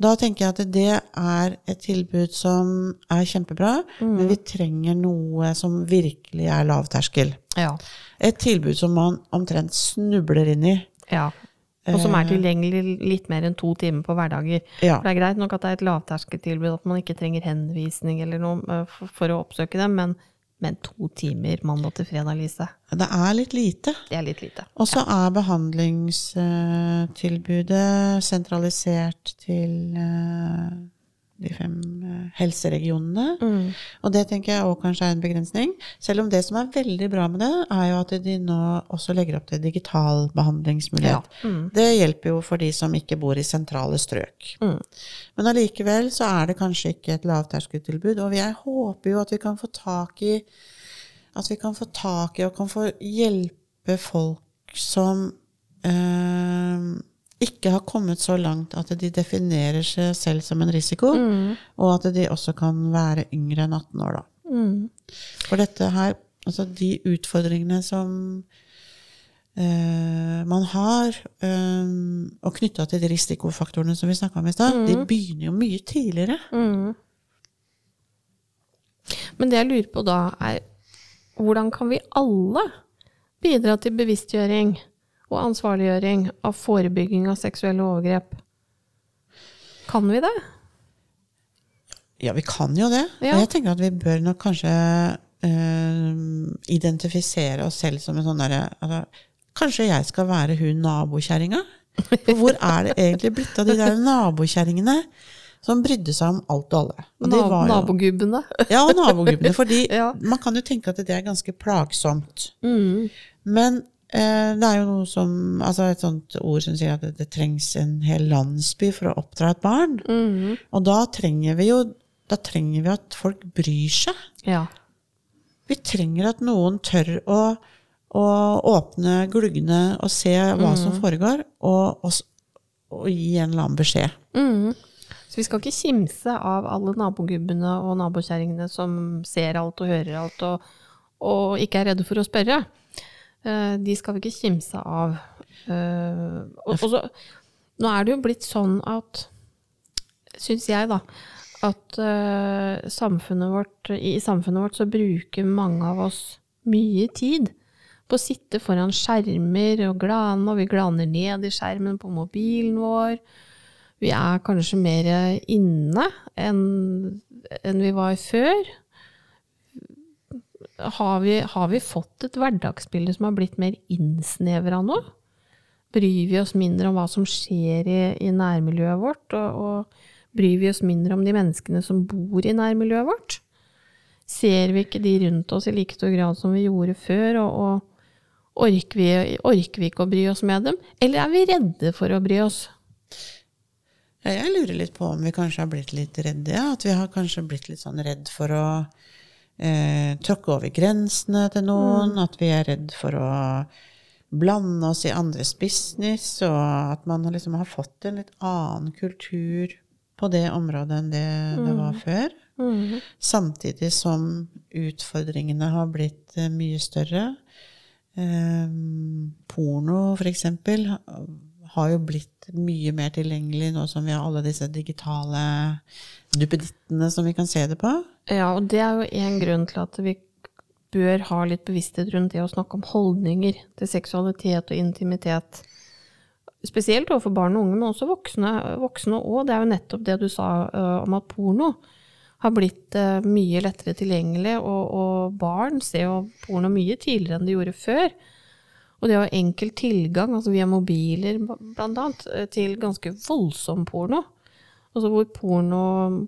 Da tenker jeg at det er et tilbud som er kjempebra, men vi trenger noe som virkelig er lavterskel. Ja. Et tilbud som man omtrent snubler inn i. ja. Og som er tilgjengelig litt mer enn to timer på hverdager. Ja. For det er greit nok at det er et lavterskeltilbud, at man ikke trenger henvisning eller noe eh, for, å oppsøke dem, men, men to timer mandag til fredag, Lise, Det er litt lite. det er litt lite. Og så er behandlingstilbudet sentralisert til eh, de fem helseregionene. helseregionene. Og det tenker jeg også kanskje er en begrensning. Selv om det som er veldig bra med det, er jo at de nå også legger opp til digital behandlingsmulighet. Det hjelper jo for de som ikke bor i sentrale strøk. Mm. Men allikevel så er det kanskje ikke et lavterskeltilbud. Og jeg håper jo at vi kan få tak i at vi kan få tak i og kan få hjelpe folk som eh, ikke har kommet så langt at de definerer seg selv som en risiko, og at de også kan være yngre enn 18 år, da. For dette her, altså de utfordringene som eh, man har, eh, og knytta til de risikofaktorene som vi snakka om i stad, de begynner jo mye tidligere. Men det jeg lurer på da, er hvordan kan vi alle bidra til bevisstgjøring og ansvarliggjøring av forebygging av seksuelle overgrep Kan vi det? Ja, vi kan jo det. Ja. Jeg tenker at vi bør nok kanskje eh, identifisere oss selv som en sånn derre altså, Kanskje jeg skal være hun nabokjerringa? For hvor er det egentlig blitt av de der nabokjerringene som brydde seg om alt og alle? Og jo- Nabogubbene. Ja, nabogubbene. Fordi Ja. man kan jo tenke at det er ganske plagsomt. Mm. Men det er jo noe som Altså et sånt ord som sier at det, det trengs en hel landsby for å oppdra et barn. Mm. Og da trenger vi jo da trenger vi at folk bryr seg. Ja. Vi trenger at noen tør å, å åpne gluggene og se hva som foregår, og, og, og gi en eller annen beskjed. Mm. Så vi skal ikke kimse av alle nabogubbene og nabokjerringene som ser alt og hører alt, og, og ikke er redde for å spørre. Eh, De skal vi ikke kimse av. Eh, Og, og så, nå er det jo blitt sånn at, syns jeg, da, at eh, samfunnet vårt, i samfunnet vårt så bruker mange av oss mye tid på å sitte foran skjermer og glane, og vi glaner ned i skjermen på mobilen vår. Vi er kanskje mer inne enn enn vi var før. Har vi, har vi fått et hverdagsbilde som har blitt mer innsnevra nå? Bryr vi oss mindre om hva som skjer i, i nærmiljøet vårt? Og, og bryr vi oss mindre om de menneskene som bor i nærmiljøet vårt? Ser vi ikke de rundt oss i like stor grad som vi gjorde før? Og, og orker, vi, orker vi ikke å bry oss med dem? Eller er vi redde for å bry oss? Jeg lurer litt på om vi kanskje har blitt litt redde. Ja? At vi har kanskje blitt litt sånn redd for å eh, tråkke over grensene til noen. At vi er redd for å blande oss i andres business. Og at man liksom har fått en litt annen kultur på det området enn det det var før. Mm. Samtidig som utfordringene har blitt eh, mye større. Eh, porno, for eksempel, har jo blitt mye mer tilgjengelig nå som vi har alle disse digitale duppedittene som vi kan se det på. Ja, og det er jo en grunn til at vi bør ha litt bevissthet rundt det å snakke om holdninger til seksualitet og intimitet. Spesielt overfor barn og unge, men også voksne, voksne også. Det er jo nettopp det du sa uh, om at porno har blitt uh, mye lettere tilgjengelig, og, og barn ser jo porno mye tidligere enn de gjorde før. Og det å ha enkel tilgang, altså via mobiler bl.a., til ganske voldsom porno. Altså hvor porno,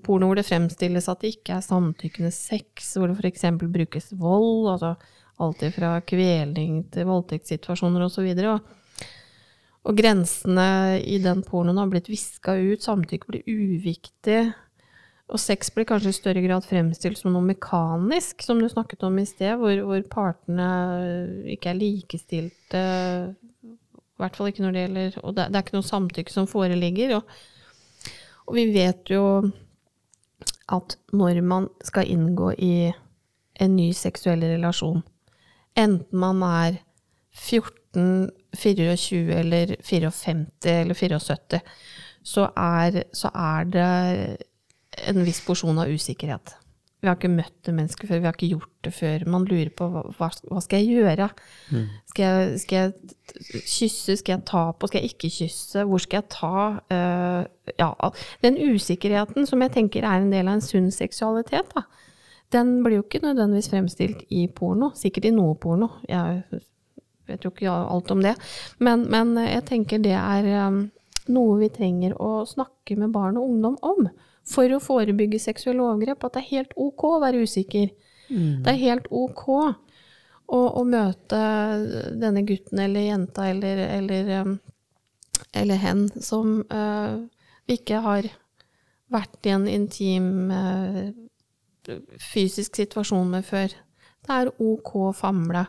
porno hvor det fremstilles at det ikke er samtykkende sex, hvor det f.eks. brukes vold, altså alt fra kvelning til voldtektssituasjoner osv. Og, og grensene i den pornoen har blitt viska ut, samtykke blir uviktig. Og sex blir kanskje i større grad fremstilt som noe mekanisk, som du snakket om i sted, hvor, hvor partene ikke er likestilte, i hvert fall ikke når det gjelder Og det, det er ikke noe samtykke som foreligger. og og vi vet jo at når man skal inngå i en ny seksuell relasjon, enten man er 14, 24 eller 54 eller 74, så er, så er det en viss porsjon av usikkerhet. Vi har ikke møtt det mennesket før, vi har ikke gjort det før. Man lurer på hva, hva skal jeg gjøre? Skal, jeg, skal jeg kysse, skal jeg ta på, skal jeg ikke kysse? Hvor skal jeg ta? Uh, ja, den usikkerheten som jeg tenker er en del av en sunn seksualitet, da, den blir jo ikke nødvendigvis fremstilt i porno. Sikkert i noe porno. Jeg vet jo ikke alt om det. Men, men jeg tenker det er um, noe vi trenger å snakke med barn og ungdom om. For å forebygge seksuelle overgrep. At det er helt ok å være usikker. Det er helt ok å, å møte denne gutten eller jenta eller, eller, um, eller hen som uh, ikke har vært i en intim uh, fysisk situasjon med før. Det er ok å famle.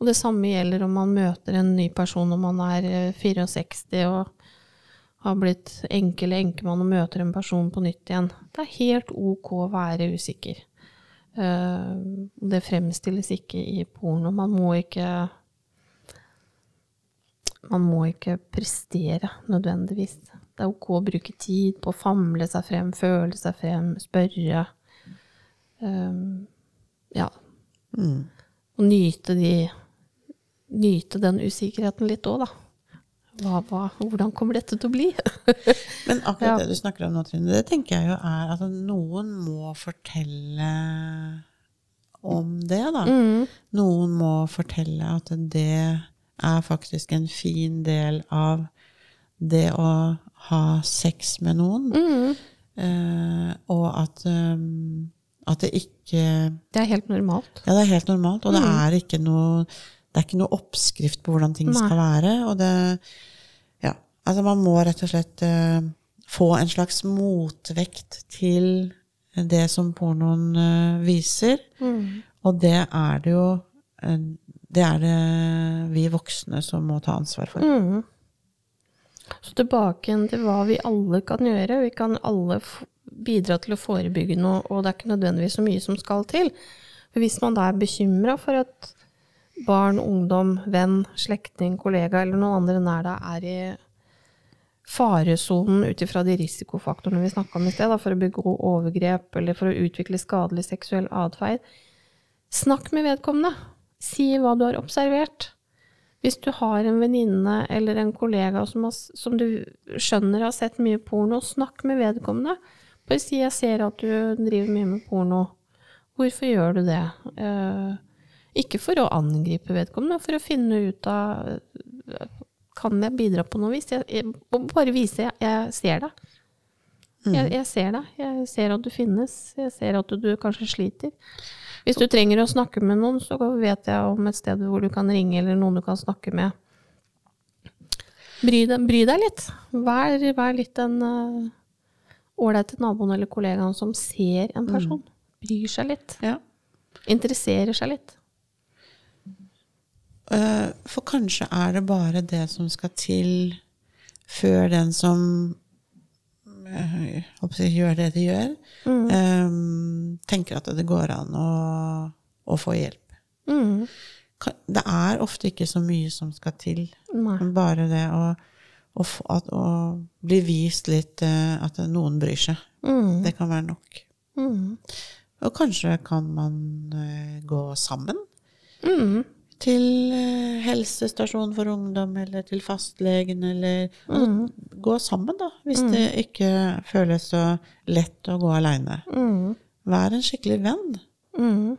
Og det samme gjelder om man møter en ny person når man er eh, 64 og har blitt enke eller enkemann og møter en person på nytt igjen. Det er helt ok å være usikker. Eh, Det fremstilles ikke i porno. Man må ikke Man må ikke prestere nødvendigvis. Det er ok å bruke tid på å famle seg frem, føle seg frem, spørre. Um, ja. Og nyte de Nyte den usikkerheten litt òg, da. Hva, hva, hvordan kommer dette til å bli? Men akkurat Ja. det du snakker om nå, Trine, det tenker jeg jo er at noen må fortelle om det, da. Mm. Noen må fortelle at det er faktisk en fin del av det å ha sex med noen. Mm. Uh, og at, um, at det ikke Det er helt normalt. Ja, det er helt normalt, og det Mm. er ikke noe det er ikke noe oppskrift på hvordan ting Nei. skal være. Og det. Altså, man må rett og slett uh, få en slags motvekt til det som pornoen uh, viser. Mm. Og det er det jo uh, Det er det vi voksne som må ta ansvar for. Mm. Så tilbake til hva vi alle kan gjøre. Vi kan alle bidra til å forebygge noe, og det er ikke nødvendigvis så mye som skal til. For hvis man da er bekymra for at barn, ungdom, venn, slektning, kollega eller noen andre nær deg er i faresonen ut ifra de risikofaktorene vi snakka om i sted, da, for å begå overgrep eller for å utvikle skadelig seksuell atferd, snakk med vedkommende. Si hva du har observert. Hvis du har en venninne eller en kollega som, har, som du skjønner har sett mye porno, snakk med vedkommende. Bare si 'jeg ser at du driver mye med porno'. Hvorfor gjør du det? Eh, ikke for å angripe vedkommende, men for å finne ut av Kan jeg bidra på noe vis? Jeg, jeg, bare vise jeg, jeg ser deg. Jeg, jeg ser deg. Jeg ser at du finnes. Jeg ser at du, du kanskje sliter. Hvis du trenger å snakke med noen, så vet jeg om et sted hvor du kan ringe, eller noen du kan snakke med. Bry deg, bry deg litt. Vær, vær litt den ålreite uh, naboen eller kollegaen som ser en person. Bryr seg litt. Ja. Interesserer seg litt. Eh, For kanskje er det bare det som skal til før den som eh, jeg håper gjør det de gjør, eh, tenker at det går an å, å få hjelp. Mm. Det er ofte ikke så mye som skal til. Nei. Bare det å, å, at, å bli vist litt at noen bryr seg. Mm. Det kan være nok. Mm. Og kanskje kan man gå sammen Mm. Til helsestasjonen helsestasjon for ungdom, eller til fastlegen, eller altså, Gå sammen, da, hvis det ikke føles så lett å gå aleine. Mm. Vær en skikkelig venn. Mm.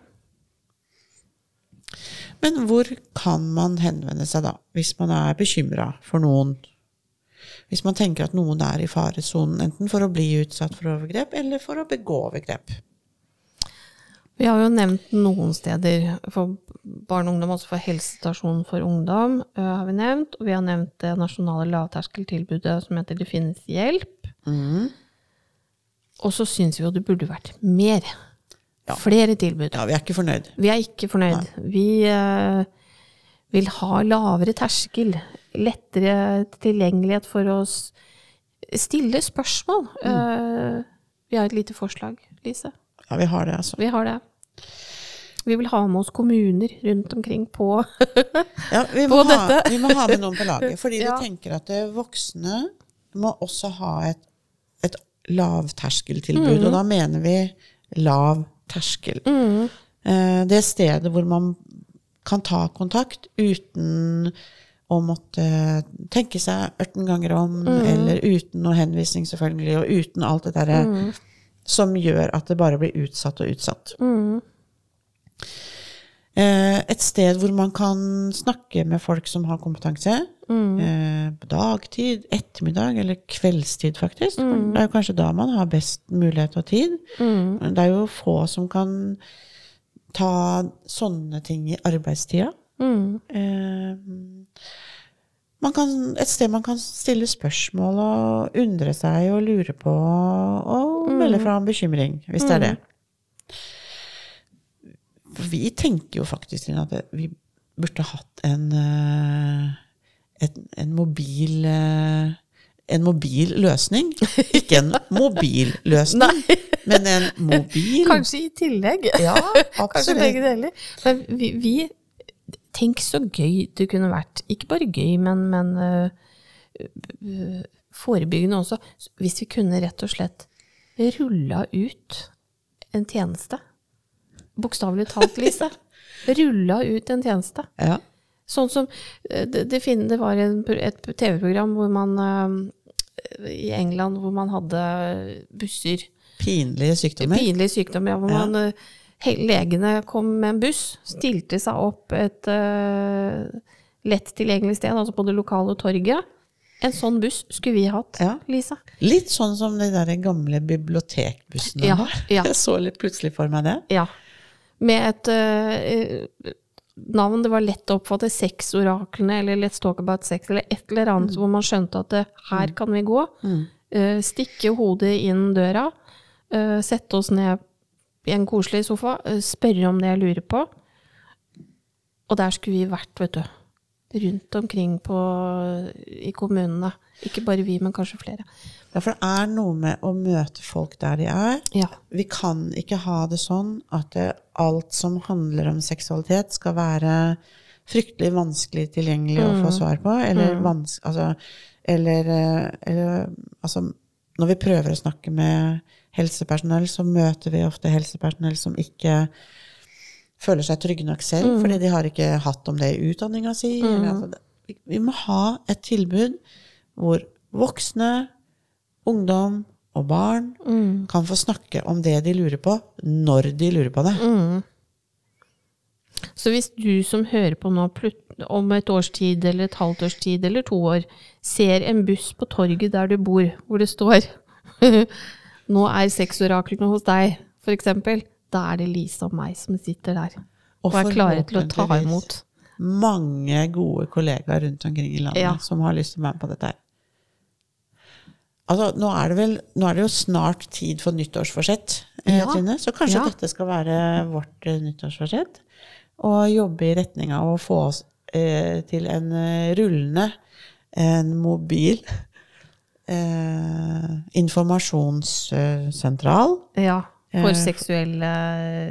Men hvor kan man henvende seg da, hvis man er bekymra for noen? Hvis man tenker at noen er i faresonen, enten for å bli utsatt for overgrep, eller for å begå overgrep. Vi har jo nevnt noen steder for barn og ungdom, også for helsestasjonen for ungdom, øh, har vi nevnt. Og vi har nevnt det nasjonale lavterskeltilbudet som heter Det finnes hjelp. Mm. Og så syns vi jo det burde vært mer. Flere tilbud. Ja, vi er ikke fornøyd. Vi er ikke fornøyd. Vi uh, vil ha lavere terskel, lettere tilgjengelighet for å stille spørsmål. Eh, vi har et lite forslag, Lise. Ja, vi har det, altså. Vi har det. Vi vil ha med oss kommuner rundt omkring på Ja, vi, På ha, dette. vi må ha med noen på laget. Fordi Ja. vi tenker at voksne må også ha et, et lavterskeltilbud. Mm. Og da mener vi lav terskel. Eh, Det stedet hvor man kan ta kontakt uten å måtte tenke seg 18 ganger om, Mm. eller uten noe henvisning, selvfølgelig, og uten alt det derre Mm. Som gjør at det bare blir utsatt og utsatt. Mm. Et sted hvor man kan snakke med folk som har kompetanse. Mm. Dagtid, ettermiddag eller kveldstid, faktisk. Mm. Det er jo kanskje da man har best mulighet og tid. Mm. Det er jo få som kan ta sånne ting i arbeidstida. Eh, kan, et sted man kan stille spørsmål og undre seg og lure på og melde fra en bekymring, hvis det er det. Vi tenker jo faktisk Trine, at vi burde hatt en, eh, et, en mobil eh, en mobil løsning. Ikke en mobil løsning, men en mobil Kanskje i tillegg. Ja, Kanskje begge deler. Men vi, vi Tenk så gøy det kunne vært. Ikke bare gøy, men, men uh, forebyggende også. Hvis vi kunne rett og slett rulla ut en tjeneste. Bokstavelig talt, Lise. Rulla ut en tjeneste Ja. Sånn som eh, Det, det, var en, et TV-program hvor man eh, I England hvor man hadde busser. Pinlige sykdommer. Pinlige sykdommer. Ja, hvor Ja. man, eh, legene kom med en buss, stilte seg opp et uh, lett tilgjengelig sted, altså på det lokale torget. En sånn buss skulle vi hatt, Ja. Lisa. Litt sånn som de der gamle bibliotekbussene Ja, ja. Jeg så litt plutselig for meg det. Ja. Med et uh, navn det var lett å oppfatte, Sexoraklene eller Let's Talk About Sex, eller et eller annet hvor man skjønte at det, her kan vi gå. Eh, stikke hodet inn døra, uh, sette oss ned i en koselig sofa, eh, spørre om det jeg lurer på. Og der skulle vi vært, vet du. Rundt omkring på, i kommunene. Ikke bare vi, men kanskje flere. Ja, for det er noe med å møte folk der de er. Ja. Vi kan ikke ha det sånn at det, alt som handler om seksualitet, skal være fryktelig vanskelig tilgjengelig å få svar på. Eller, vans, altså, eller, eh, eller altså, Når vi prøver å snakke med helsepersonell, så møter vi ofte helsepersonell som ikke føler seg trygge nok selv, fordi de har ikke hatt om det i utdanninga si. Mm. altså, vi, må ha et tilbud hvor voksne, ungdom og barn kan få snakke om det de lurer på, når de lurer på det. Så hvis du som hører på nå om et års tid, eller et halvt års tid, eller to år, ser en buss på torget der du bor, hvor det står 'Nå er sexoraklene hos deg', for eksempel, da er det Lise og meg som sitter der. Og er klare til å ta imot. Mange gode kollegaer rundt omkring i landet Ja. som har lyst til å være med på dette her. Altså, nå er det vel nå er det jo snart tid for nyttårsforsett, eh, Ja. Trine. Så kanskje Ja. dette skal være vårt eh, nyttårsforsett? Å jobbe i retning av å få oss eh, til en eh, rullende, en mobil eh, informasjonssentral. Ja, for Eh, seksuelle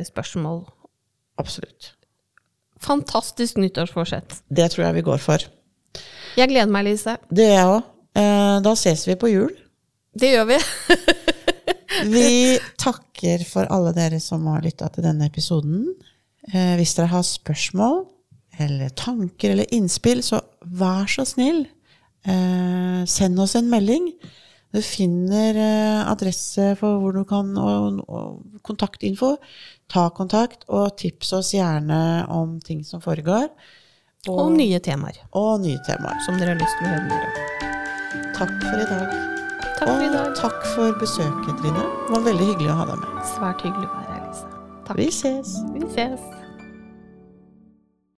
spørsmål. Absolutt. Fantastisk nyttårsforsett. Det tror jeg vi går for. Jeg gleder meg, Lise. Det gjør jeg òg. Eh, da ses vi på jul. Det gjør vi. Vi takker for alle dere som har lytta til denne episoden. Eh, hvis dere har spørsmål eller tanker eller innspill, så vær så snill, send oss en melding. Du finner eh, adresse for hvor du kan, og, og kontaktinfo. Ta kontakt, og tips oss gjerne om ting som foregår. Og og nye temaer og nye temaer. som dere har lyst til å høre mer om. Takk for i dag. Takk for i Og dag. takk for besøket, Trine. Det var veldig hyggelig å ha deg med. Svært hyggelig å være her, Lise. Takk. Vi ses. Vi ses.